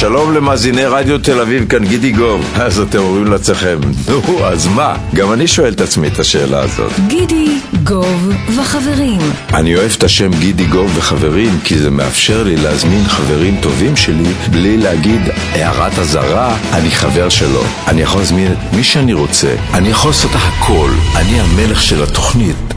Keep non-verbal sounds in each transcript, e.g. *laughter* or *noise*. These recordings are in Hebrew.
שלום למאזיני רדיו תל אביב, כאן גידי גוב. *laughs* אז אתם אומרים לעצמכם, נו, אז מה? גם אני שואל את עצמי את השאלה הזאת. גידי, גוב וחברים. אני אוהב את השם גידי גוב וחברים, כי זה מאפשר לי להזמין חברים טובים שלי בלי להגיד הערת אזהרה, אני חבר שלו. אני יכול להזמין את מי שאני רוצה, אני יכול לעשות הכל, אני המלך של התוכנית.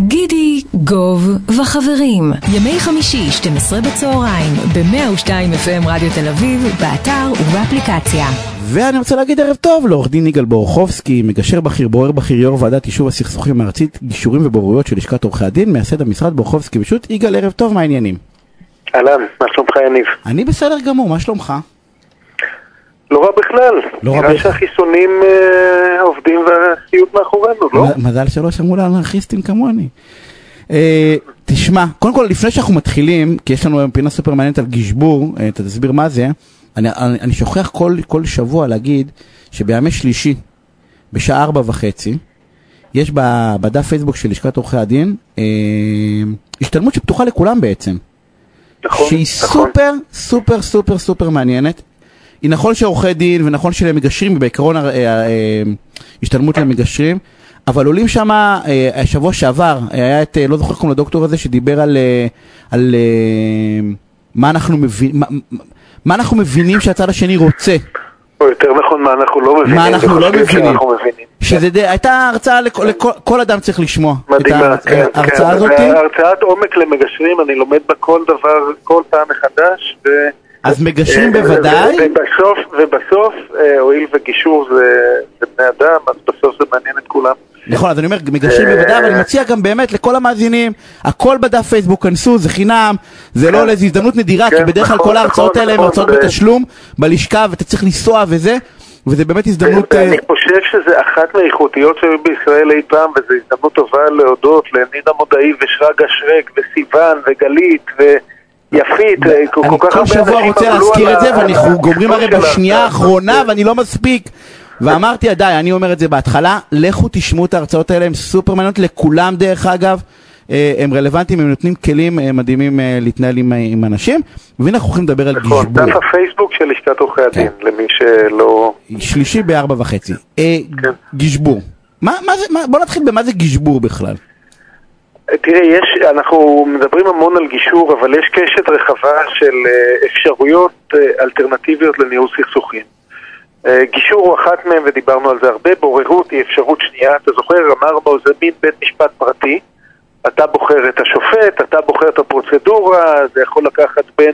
גידי, גוב וחברים. ימי חמישי, 12 בצהריים, ב-102 FM רדיו תל אביב, באתר ובאפליקציה. ואני רוצה להגיד ערב טוב לעורך דין יגאל בורחובסקי, מגשר בכיר, בורר בכיר, יו"ר ועדת יישוב הסכסוכים הארצית, גישורים ובוררויות של לשכת עורכי הדין, מייסד המשרד בורחובסקי פשוט. יגאל, ערב טוב, מה העניינים? אהלן, מה שלומך יניב? אני בסדר גמור, מה שלומך? לא רע בכלל. לא רע נראה בכלל. שהחיסונים אה, עובדים והסיוט מאחורינו, לא? מזל שלא שמעו לאנרכיסטים כמוני. אה, תשמע, קודם כל לפני שאנחנו מתחילים, כי יש לנו היום פינה סופר מעניינת על גשבור, אה, אתה תסביר מה זה, אני, אני, אני שוכח כל, כל שבוע להגיד שבימי שלישי, בשעה ארבע וחצי, יש בדף פייסבוק של לשכת עורכי הדין, אה, השתלמות שפתוחה לכולם בעצם. נכון, שהיא נכון. סופר סופר סופר סופר מעניינת. היא נכון שעורכי דין ונכון שלמגשרים, בעיקרון אה, אה, השתלמות למגשרים, אבל עולים שם, השבוע שעבר, אה, היה את, אה, לא זוכר קוראים לדוקטור הזה, שדיבר על, אה, על אה, מה אנחנו מבינים, מה, מה אנחנו מבינים שהצד השני רוצה. או יותר נכון, מה אנחנו לא מבינים. מה אנחנו לא מבינים. שאנחנו מבינים. שזה די, הייתה הרצאה, לכל, לכל, כל אדם צריך לשמוע את מדהימה, כן, כן. ההרצאה הזאת. הרצאת עומק למגשרים, אני לומד בה כל דבר, כל פעם מחדש. ו... אז מגשרים אה, בוודאי. ו- ובסוף, ובסוף, אה, הואיל וגישור זה, זה בני אדם, אז בסוף זה מעניין את כולם. נכון, אז אני אומר, מגשרים אה, בוודאי, אבל אני מציע גם באמת לכל המאזינים, הכל בדף פייסבוק, כנסו, זה חינם, זה לא כן. לאיזו הזדמנות נדירה, כי כן, בדרך כלל נכון, כל ההרצאות נכון, האלה הן נכון, הרצאות ו- בתשלום, בלשכה, ואתה צריך לנסוע וזה, וזה באמת הזדמנות... אה, ואני חושב שזה אחת מהאיכותיות שהיו בישראל אי פעם, וזו הזדמנות טובה להודות לנירה מודעי ושרגא שרק וסיוון וגלית ויפית, אה, כל אני כל כך כל הרבה שבוע אנשים רוצה להזכיר את זה, ואנחנו גומרים הרי בשנייה. האחרונה, ואני לא מספיק. ואמרתי, די, אני אומר את זה בהתחלה, לכו תשמעו את ההרצאות האלה, הן סופר מעניינות לכולם דרך אגב. אה, הם רלוונטיים, הם נותנים כלים אה, מדהימים להתנהל עם, עם אנשים. והנה אנחנו הולכים לדבר על נכון, גשבור. דף הפייסבוק של לשכת עורכי הדין, כן. למי שלא... שלישי בארבע וחצי. כן. גשבור. מה, מה זה, מה, בוא נתחיל במה זה גשבור בכלל. תראה, יש, אנחנו מדברים המון על גישור, אבל יש קשת רחבה של אה, אפשרויות אה, אלטרנטיביות לניהול סכסוכים. אה, גישור הוא אחת מהן, ודיברנו על זה הרבה, בוררות היא אפשרות שנייה. אתה זוכר, אמרנו, זה מין בית משפט פרטי. אתה בוחר את השופט, אתה בוחר את הפרוצדורה, זה יכול לקחת בין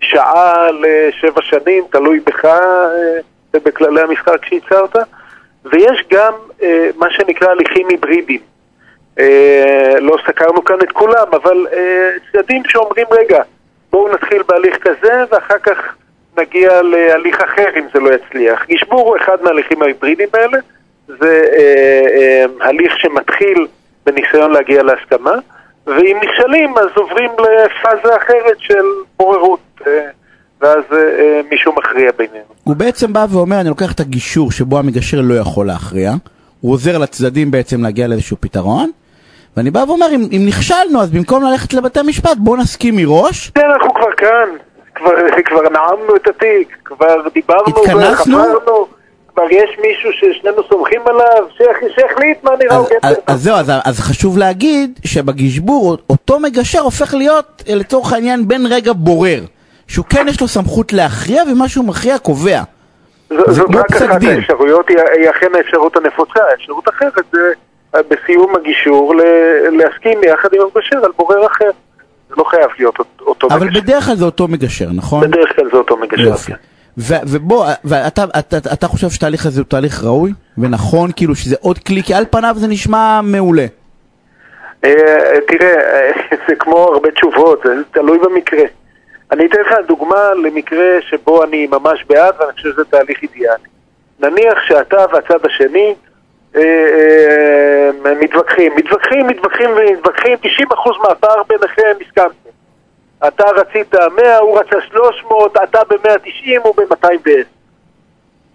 שעה לשבע שנים, תלוי בך ובכללי המשחק שייצרת. ויש גם מה שנקרא הליכים היברידיים. אה, לא סקרנו כאן את כולם, אבל אה, צדדים שאומרים, רגע, בואו נתחיל בהליך כזה, ואחר כך נגיע להליך אחר אם זה לא יצליח. גשבור הוא אחד מההליכים ההיברידיים האלה, זה אה, הליך שמתחיל בניסיון להגיע להסכמה, ואם נכשלים אז עוברים לפאזה אחרת של בוררות, ואז אה, מישהו מכריע בינינו. הוא בעצם בא ואומר, אני לוקח את הגישור שבו המגשר לא יכול להכריע, הוא עוזר לצדדים בעצם להגיע לאיזשהו פתרון, ואני בא ואומר, אם, אם נכשלנו, אז במקום ללכת לבתי משפט, בואו נסכים מראש. כן, אנחנו כבר כאן, כבר, *laughs* כבר נעמנו את התיק, כבר דיברנו התכנסנו? וחפרנו, כבר יש מישהו ששנינו סומכים עליו, שיח- שיחליט מה נראה אז, הוגן. אז, אז זהו, אז, אז חשוב להגיד שבגשבור אותו מגשר הופך להיות אה, לצורך העניין בן רגע בורר, שהוא כן יש לו סמכות להכריע ומה שהוא מכריע קובע. זה זאת כמו רק פסק אחת דין. האפשרויות, היא, היא אכן האפשרות הנפוצה. האפשרות אחרת זה בסיום הגישור להסכים יחד עם המגשר על בורר אחר. זה לא חייב להיות אות- אותו אבל מגשר. בדרך כלל זה אותו מגשר, נכון? בדרך כלל זה אותו מגשר. יופי. כן. ו- ובוא, ואתה אתה, אתה חושב שהתהליך הזה הוא תהליך ראוי ונכון, כאילו שזה עוד כלי, כי על פניו זה נשמע מעולה. אה, תראה, אה, *laughs* זה כמו הרבה תשובות, זה תלוי במקרה. אני אתן לך דוגמה למקרה שבו אני ממש בעד ואני חושב שזה תהליך אידיאלי. נניח שאתה והצד השני מתווכחים, מתווכחים, מתווכחים ומתווכחים, 90% מהפער ביניכם הסכמתם. אתה רצית 100, הוא רצה 300, אתה ב-190, הוא ב-210.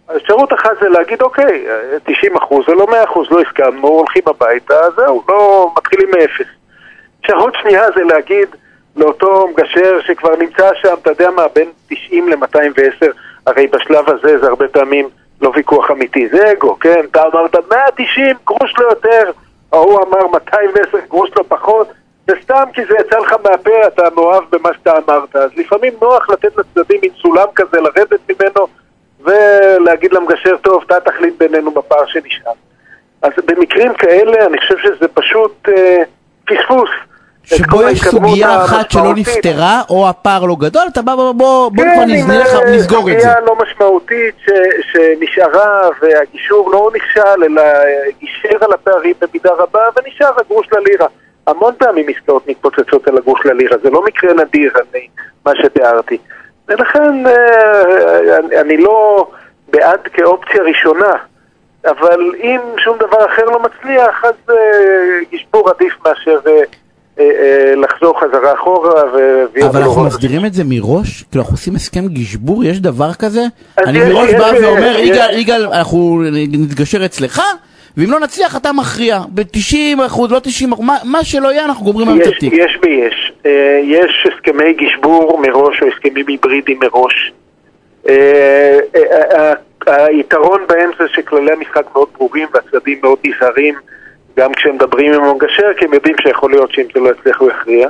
האפשרות אחת זה להגיד, אוקיי, 90 אחוז זה לא 100 אחוז, לא הסכמנו, הולכים הביתה, זהו, לא מתחילים מאפס. אפשרות שנייה זה להגיד, לאותו מגשר שכבר נמצא שם, אתה יודע מה, בין 90 ל-210, הרי בשלב הזה זה הרבה פעמים לא ויכוח אמיתי, זה אגו, כן? אתה אמרת 190, גרוש לא יותר, ההוא אמר 210, גרוש לא פחות, וסתם כי זה יצא לך מהפה, אתה מאוהב במה שאתה אמרת. אז לפעמים נוח לתת לצדדים מין סולם כזה, לרדת ממנו, ולהגיד למגשר, טוב, אתה תחליט בינינו בפער שנשאר. אז במקרים כאלה, אני חושב שזה פשוט אה, פספוס. שבו יש סוגיה אחת שלא. נפתרה, או הפער לא גדול, אתה בא, בוא, בוא, בוא כבר כן, אה, נסגור את זה. סוגיה לא משמעותית ש, שנשארה והגישור לא נכשל, אלא גישר על הפערים במידה רבה ונשאר הגרוש ללירה. המון פעמים עסקאות מתפוצצות על הגרוש ללירה, זה לא מקרה נדיר, אני, מה שתיארתי. ולכן אה, אני, אני לא בעד כאופציה ראשונה, אבל אם שום דבר אחר לא מצליח, אז אה, גישבור עדיף מאשר אה, לחזור חזרה אחורה ו... אבל אנחנו מסדירים את זה מראש? כאילו אנחנו עושים הסכם גשבור? יש דבר כזה? אני מראש בא ואומר, יגאל, יגאל, אנחנו נתגשר אצלך, ואם לא נצליח אתה מכריע. ב-90 אחוז, לא 90 אחוז, מה- מה שלא יהיה אנחנו גומרים היום את יש, התיק. יש ויש. אה, יש הסכמי גשבור מראש או הסכמים היברידיים מראש. אה, אה, אה, היתרון בהם זה שכללי המשחק מאוד ברורים והצדדים מאוד נזהרים גם כשהם מדברים עם המגשר, כי הם יודעים שיכול להיות שאם זה לא יצליח הוא יכריע.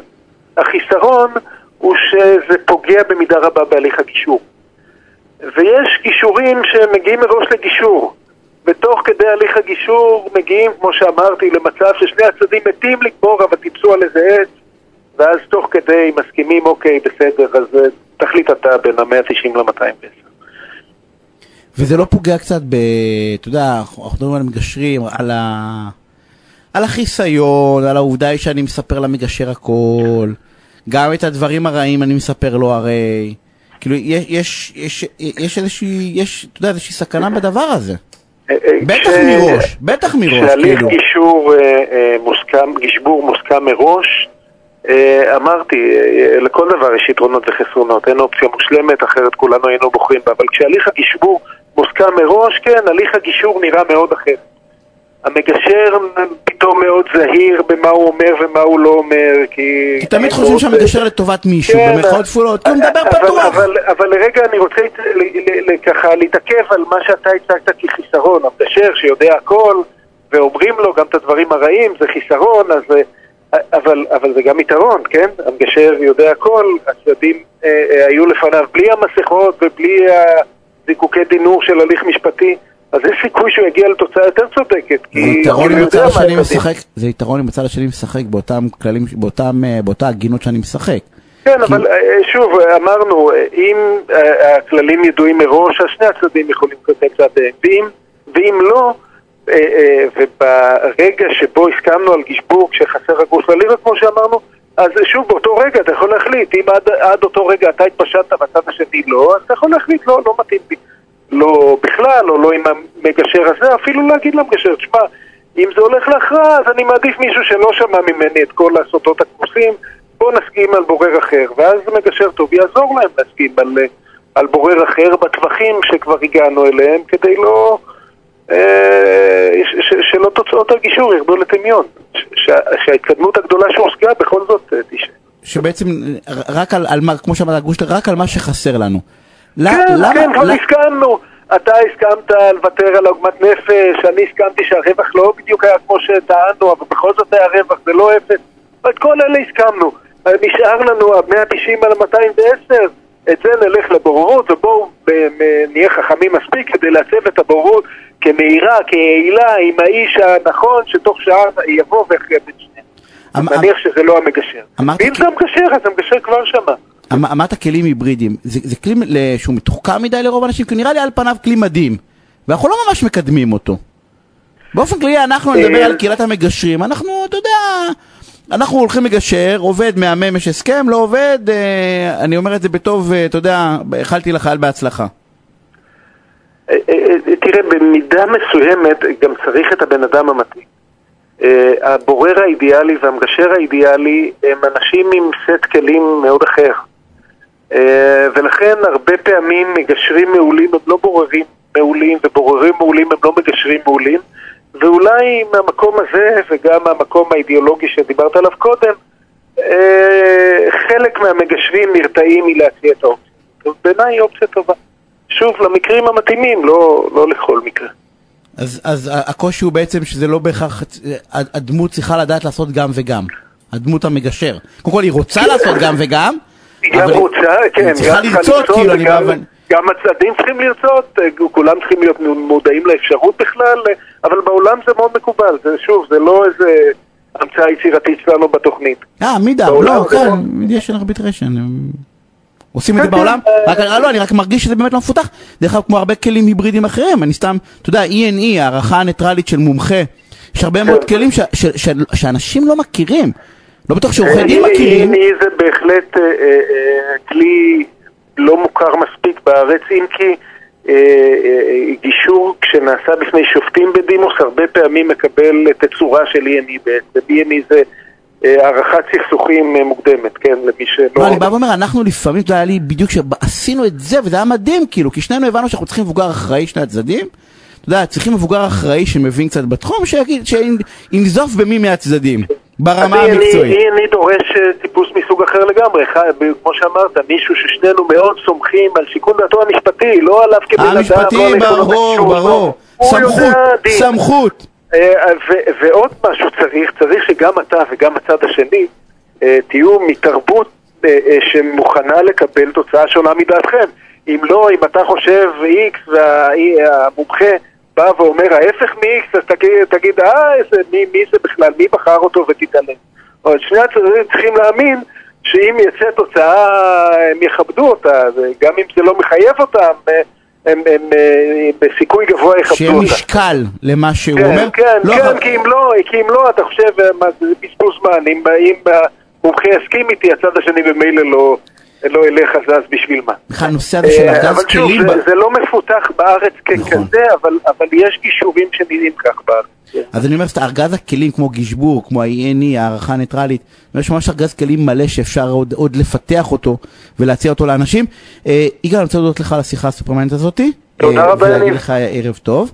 החיסרון הוא שזה פוגע במידה רבה בהליך הגישור. ויש גישורים שמגיעים מראש לגישור. ותוך כדי הליך הגישור מגיעים, כמו שאמרתי, למצב ששני הצדדים מתים לקבור, אבל טיפסו על איזה עץ, ואז תוך כדי מסכימים, אוקיי, בסדר, אז אה, תחליט אתה בין ה-190 ל-210. וזה לא פוגע קצת ב... אתה יודע, אנחנו מדברים על מגשרים, על ה... על החיסיון, על העובדה שאני מספר למגשר הכל, גם את הדברים הרעים אני מספר לו הרי. כאילו, יש, יש, יש, יש איזושהי, יש, אתה יודע, איזושהי סכנה בדבר הזה. אה, אה, בטח כש- מראש, בטח מראש, כשהליך כאילו. גישור אה, אה, מוסכם, גשבור מוסכם מראש, אה, אמרתי, אה, לכל דבר יש יתרונות וחסרונות, אין אופציה מושלמת, אחרת כולנו היינו בוחרים בה, אבל כשהליך הגישור מוסכם מראש, כן, הליך הגישור נראה מאוד אחר. המגשר פתאום מאוד זהיר במה הוא אומר ומה הוא לא אומר, כי... כי תמיד חושבים שהמגשר לטובת מישהו, כן, במרכאות כפולות, הוא מדבר אבל- פתוח. אבל, אבל לרגע אני רוצה לת- ל- ל- ל- ככה להתעכב על מה שאתה הצגת כחיסרון, המגשר שיודע הכל, ואומרים לו גם את הדברים הרעים, זה חיסרון, אז... אבל, אבל זה גם יתרון, כן? המגשר יודע הכל, הצדדים אה, אה, היו לפניו בלי המסכות ובלי הזיקוקי דינור של הליך משפטי, אז יש סיכוי שהוא יגיע לתוצאה יותר צודקת. זה יתרון אם הצד השני. משחק, זה יתרון אם הצד השני משחק באותם כללים, באותם, אה, באותה הגינות שאני משחק. כן, אבל אה, שוב, אה, אמרנו, אם הכללים ידועים מראש, אז שני הצדדים יכולים לקבל צעדיהם. ואם, לא, וברגע שבו הסכמנו על גשבור כשחסר הגוש ללירה, כמו שאמרנו, אז שוב, באותו רגע אתה יכול להחליט, אם עד, עד אותו רגע אתה התפשטת והצד השני לא, אז אתה יכול להחליט, לא, לא מתאים לי. לא בכלל, או לא עם המגשר הזה, אפילו להגיד למגשר, תשמע, אם זה הולך להכרעה, אז אני מעדיף מישהו שלא שמע ממני את כל הסודות הכמוסים, בוא נסכים על בורר אחר, ואז מגשר טוב יעזור להם להסכים על, אה, על בורר אחר בטווחים שכבר הגענו אליהם, כדי לא... אה, שלא תוצאות הגישור ירדו לטמיון, שההתקדמות הגדולה שהושגה בכל זאת אה, תשעה. שבעצם רק על, על מה, כמו שאמרת רק על מה שחסר לנו. כן, כן, כבר הסכמנו. אתה הסכמת לוותר על עוגמת נפש, אני הסכמתי שהרווח לא בדיוק היה כמו שטענו, אבל בכל זאת היה רווח, זה לא אפס. את כל אלה הסכמנו. נשאר לנו ה-190 על 210, את זה נלך לבוררות, ובואו נהיה חכמים מספיק כדי לעצב את הבוררות כמהירה, כיעילה, עם האיש הנכון, שתוך שעה יבוא ויכריע בין שניהם. אמ- נניח שזה לא המגשר. ואם כי- זה המגשר, אז המגשר כבר שמע. אמ- אמרת כלים היברידיים, זה, זה כלי שהוא מתוחכם מדי לרוב האנשים, כי נראה לי על פניו כלי מדהים, ואנחנו לא ממש מקדמים אותו. באופן כללי אנחנו נדבר אה, על קהילת המגשרים, אנחנו, אתה יודע, אנחנו הולכים לגשר, עובד, מהמם, יש הסכם, לא עובד, אה, אני אומר את זה בטוב, אה, אתה יודע, איחלתי לחייל בהצלחה. אה, אה, תראה, במידה מסוימת גם צריך את הבן אדם המתאים. אה, הבורר האידיאלי והמגשר האידיאלי הם אנשים עם סט כלים מאוד אחר. אה, ולכן הרבה פעמים מגשרים מעולים הם לא בוררים מעולים, ובוררים מעולים הם לא מגשרים מעולים. ואולי מהמקום הזה, וגם מהמקום האידיאולוגי שדיברת עליו קודם, אה, חלק מהמגשרים נרתעים מלהציע את האופציה. בעיניי היא אופציה טובה. שוב, למקרים המתאימים, לא, לא לכל מקרה. אז, אז הקושי הוא בעצם שזה לא בהכרח, הדמות צריכה לדעת לעשות גם וגם. הדמות המגשר. קודם כל היא רוצה לעשות גם וגם. גם רוצה, כן. צריכה לרצות, כאילו, אני מאבן. גם הצדדים צריכים לרצות, אה, כולם צריכים להיות מודעים לאפשרות בכלל, אה, אבל בעולם זה מאוד מקובל. זה שוב, זה לא איזה המצאה יצירתית שלנו בתוכנית. אה, מידה, בעולם לא, כן, מאוד- יש ארביטרשן. הם עושים את זה כן, בעולם, כן, רק לא, אני רק מרגיש שזה באמת לא מפותח. דרך אגב, כמו הרבה כלים היברידיים אחרים, אני סתם, אתה יודע, E&E, הערכה הניטרלית של מומחה, יש הרבה מאוד כן. כלים ש- ש- שאנשים לא מכירים. לא בטוח שעורכי דין אה, מכירים. E זה בהחלט אה, אה, אה, כלי לא מוכר מספיק בארץ, אם כי אה, אה, גישור כשנעשה בפני שופטים בדימוס הרבה פעמים מקבל תצורה של E&E בעצם. E&E זה אה, הערכת סכסוכים אה, מוקדמת, כן, למי שלא... לא, אני בא ואומר, אנחנו לפעמים, יודע, היה לי בדיוק שעשינו את זה, וזה היה מדהים, כאילו, כי שנינו הבנו שאנחנו צריכים מבוגר אחראי שני הצדדים. אתה יודע, צריכים מבוגר אחראי שמבין קצת בתחום, שיגיד, שינזוף במי מהצדדים, ברמה המקצועית. E&E דורש אה, טיפוס מסוג אחר לגמרי, כמו שאמרת, מישהו ששנינו מאוד סומכים על שיקול דעתו המשפטי, לא עליו כבן אדם, לא המשפטי, ברור, ברור. סמכות. סמכות. אה, ועוד משהו צריך, צריך שגם אתה וגם הצד השני אה, תהיו מתרבות שמוכנה לקבל תוצאה שונה מדעתכם. אם לא, אם אתה חושב X והמומחה בא ואומר ההפך מ-X, אז תגיד, תגיד אה, איזה, מי, מי זה בכלל, מי בחר אותו ותתעלם. אבל שני הצדדים צריכים להאמין שאם יצא תוצאה הם יכבדו אותה, וגם אם זה לא מחייב אותם, אה, הם, הם, אה, בסיכוי גבוה יכבדו שיהיה אותה. משקל למה שהוא כן, אומר. כן, לא, כן, אבל- כי אם לא, כי אם לא, אתה חושב, אה, מה זה זה בזבוז זמן, אם, אם המומחה יסכים איתי, הצד השני במילא לא, לא ילך אז אז בשביל מה. בכלל הנושא הזה של אה, ארגז אבל שוב, כלים, זה, זה לא מפותח בארץ נכון. ככזה, אבל, אבל יש גישורים שנראים כך בארץ. כן. אז אני אומר ארגז הכלים כמו גישבור, כמו ה-E&E, הערכה הניטרלית, יש ממש ארגז כלים מלא שאפשר עוד, לפתח אותו ולהציע אותו לאנשים. אה, יגאל, אני רוצה להודות לך על השיחה הסופרמנט הזאתי. תודה אה, רבה, ולהגיד יניב. לך ערב טוב.